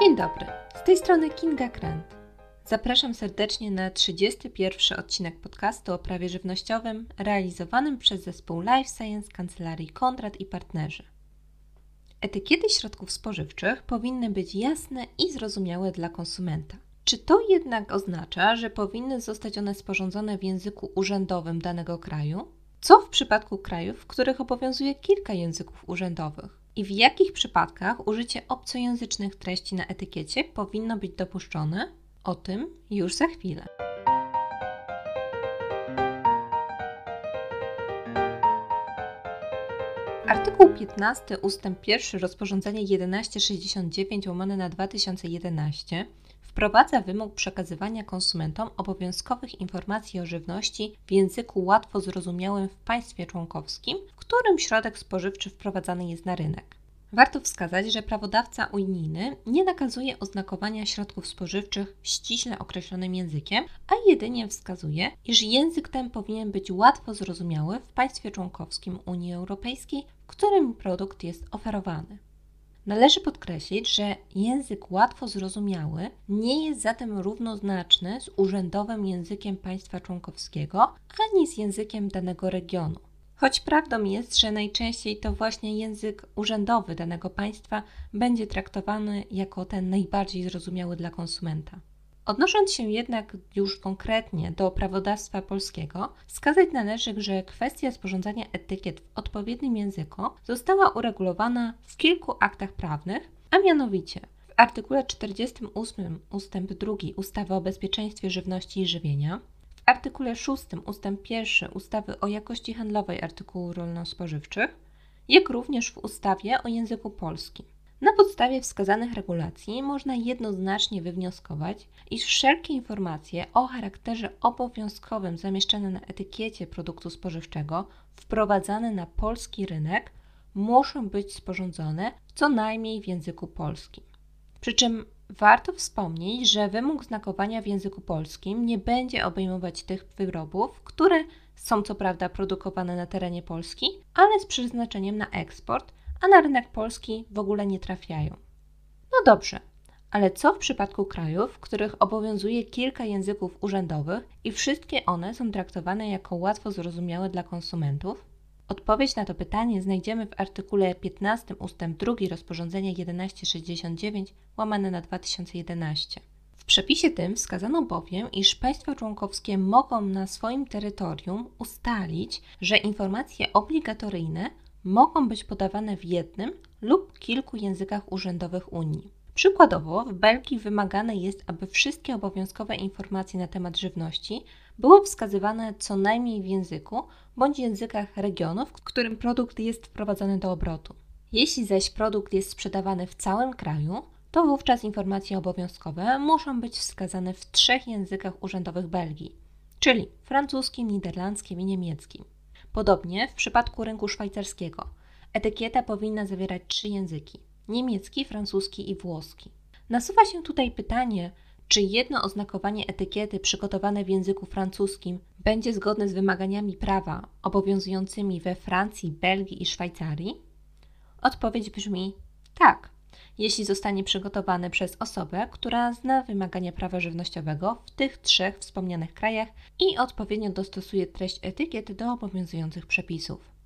Dzień dobry, z tej strony Kinga Krant. Zapraszam serdecznie na 31 odcinek podcastu o prawie żywnościowym realizowanym przez zespół Life Science Kancelarii Kondrat i Partnerzy. Etykiety środków spożywczych powinny być jasne i zrozumiałe dla konsumenta. Czy to jednak oznacza, że powinny zostać one sporządzone w języku urzędowym danego kraju? Co w przypadku krajów, w których obowiązuje kilka języków urzędowych? I w jakich przypadkach użycie obcojęzycznych treści na etykiecie powinno być dopuszczone? O tym już za chwilę. Artykuł 15 ustęp 1 rozporządzenie 1169 łamane na 2011 wprowadza wymóg przekazywania konsumentom obowiązkowych informacji o żywności w języku łatwo zrozumiałym w państwie członkowskim, którym środek spożywczy wprowadzany jest na rynek. Warto wskazać, że prawodawca unijny nie nakazuje oznakowania środków spożywczych ściśle określonym językiem, a jedynie wskazuje, iż język ten powinien być łatwo zrozumiały w państwie członkowskim Unii Europejskiej, w którym produkt jest oferowany. Należy podkreślić, że język łatwo zrozumiały nie jest zatem równoznaczny z urzędowym językiem państwa członkowskiego ani z językiem danego regionu. Choć prawdą jest, że najczęściej to właśnie język urzędowy danego państwa będzie traktowany jako ten najbardziej zrozumiały dla konsumenta. Odnosząc się jednak już konkretnie do prawodawstwa polskiego, wskazać należy, że kwestia sporządzania etykiet w odpowiednim języku została uregulowana w kilku aktach prawnych, a mianowicie w artykule 48 ust. 2 ustawy o bezpieczeństwie żywności i żywienia, artykule 6 ust. 1 ustawy o jakości handlowej artykułów rolno-spożywczych, jak również w ustawie o języku polskim. Na podstawie wskazanych regulacji można jednoznacznie wywnioskować, iż wszelkie informacje o charakterze obowiązkowym zamieszczane na etykiecie produktu spożywczego wprowadzane na polski rynek muszą być sporządzone co najmniej w języku polskim. Przy czym warto wspomnieć, że wymóg znakowania w języku polskim nie będzie obejmować tych wyrobów, które są co prawda produkowane na terenie Polski, ale z przeznaczeniem na eksport a na rynek polski w ogóle nie trafiają. No dobrze, ale co w przypadku krajów, w których obowiązuje kilka języków urzędowych i wszystkie one są traktowane jako łatwo zrozumiałe dla konsumentów? Odpowiedź na to pytanie znajdziemy w artykule 15 ust. 2 rozporządzenia 1169 łamane na 2011. W przepisie tym wskazano bowiem, iż państwa członkowskie mogą na swoim terytorium ustalić, że informacje obligatoryjne mogą być podawane w jednym lub kilku językach urzędowych Unii. Przykładowo, w Belgii wymagane jest, aby wszystkie obowiązkowe informacje na temat żywności były wskazywane co najmniej w języku bądź językach regionu, w którym produkt jest wprowadzany do obrotu. Jeśli zaś produkt jest sprzedawany w całym kraju, to wówczas informacje obowiązkowe muszą być wskazane w trzech językach urzędowych Belgii, czyli francuskim, niderlandzkim i niemieckim. Podobnie w przypadku rynku szwajcarskiego. Etykieta powinna zawierać trzy języki: niemiecki, francuski i włoski. Nasuwa się tutaj pytanie, czy jedno oznakowanie etykiety przygotowane w języku francuskim będzie zgodne z wymaganiami prawa obowiązującymi we Francji, Belgii i Szwajcarii? Odpowiedź brzmi tak, jeśli zostanie przygotowane przez osobę, która zna wymagania prawa żywnościowego w tych trzech wspomnianych krajach i odpowiednio dostosuje treść etykiety do obowiązujących przepisów.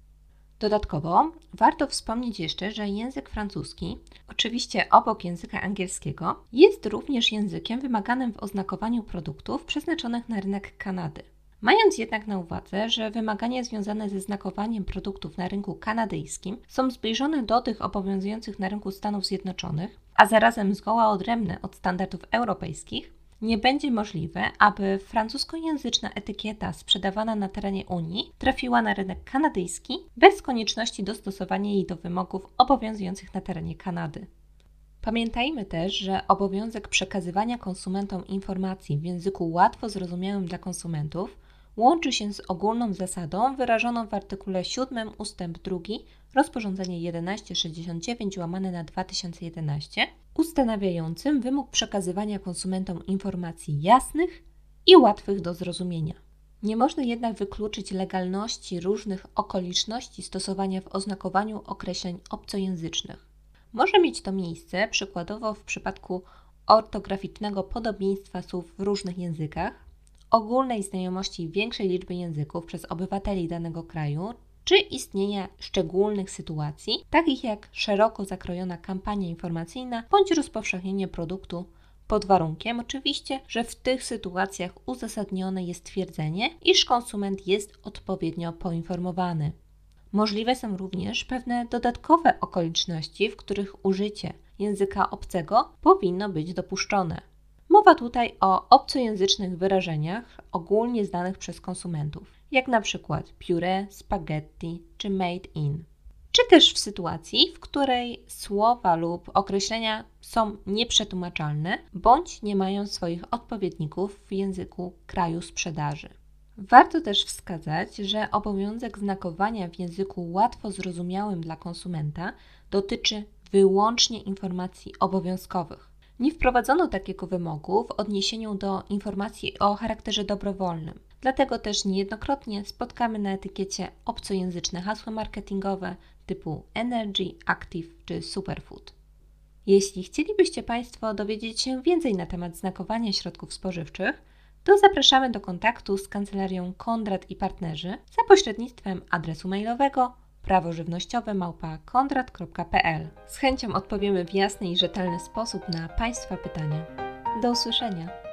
Dodatkowo warto wspomnieć jeszcze, że język francuski, oczywiście obok języka angielskiego, jest również językiem wymaganym w oznakowaniu produktów przeznaczonych na rynek Kanady. Mając jednak na uwadze, że wymagania związane ze znakowaniem produktów na rynku kanadyjskim są zbliżone do tych obowiązujących na rynku Stanów Zjednoczonych, a zarazem zgoła odrębne od standardów europejskich, nie będzie możliwe, aby francuskojęzyczna etykieta sprzedawana na terenie Unii trafiła na rynek kanadyjski bez konieczności dostosowania jej do wymogów obowiązujących na terenie Kanady. Pamiętajmy też, że obowiązek przekazywania konsumentom informacji w języku łatwo zrozumiałym dla konsumentów łączy się z ogólną zasadą wyrażoną w artykule 7 ust. 2 rozporządzenie 1169 łamane na 2011 ustanawiającym wymóg przekazywania konsumentom informacji jasnych i łatwych do zrozumienia. Nie można jednak wykluczyć legalności różnych okoliczności stosowania w oznakowaniu określeń obcojęzycznych. Może mieć to miejsce przykładowo w przypadku ortograficznego podobieństwa słów w różnych językach, ogólnej znajomości większej liczby języków przez obywateli danego kraju, czy istnienia szczególnych sytuacji, takich jak szeroko zakrojona kampania informacyjna bądź rozpowszechnienie produktu, pod warunkiem oczywiście, że w tych sytuacjach uzasadnione jest twierdzenie, iż konsument jest odpowiednio poinformowany. Możliwe są również pewne dodatkowe okoliczności, w których użycie języka obcego powinno być dopuszczone. Mowa tutaj o obcojęzycznych wyrażeniach ogólnie znanych przez konsumentów, jak na przykład puree, spaghetti czy made in. Czy też w sytuacji, w której słowa lub określenia są nieprzetłumaczalne bądź nie mają swoich odpowiedników w języku kraju sprzedaży. Warto też wskazać, że obowiązek znakowania w języku łatwo zrozumiałym dla konsumenta dotyczy wyłącznie informacji obowiązkowych. Nie wprowadzono takiego wymogu w odniesieniu do informacji o charakterze dobrowolnym. Dlatego też niejednokrotnie spotkamy na etykiecie obcojęzyczne hasła marketingowe typu Energy, Active czy Superfood. Jeśli chcielibyście Państwo dowiedzieć się więcej na temat znakowania środków spożywczych, to zapraszamy do kontaktu z kancelarią Kondrat i Partnerzy za pośrednictwem adresu mailowego prawożywnościowe kondrat.pl. Z chęcią odpowiemy w jasny i rzetelny sposób na Państwa pytania. Do usłyszenia!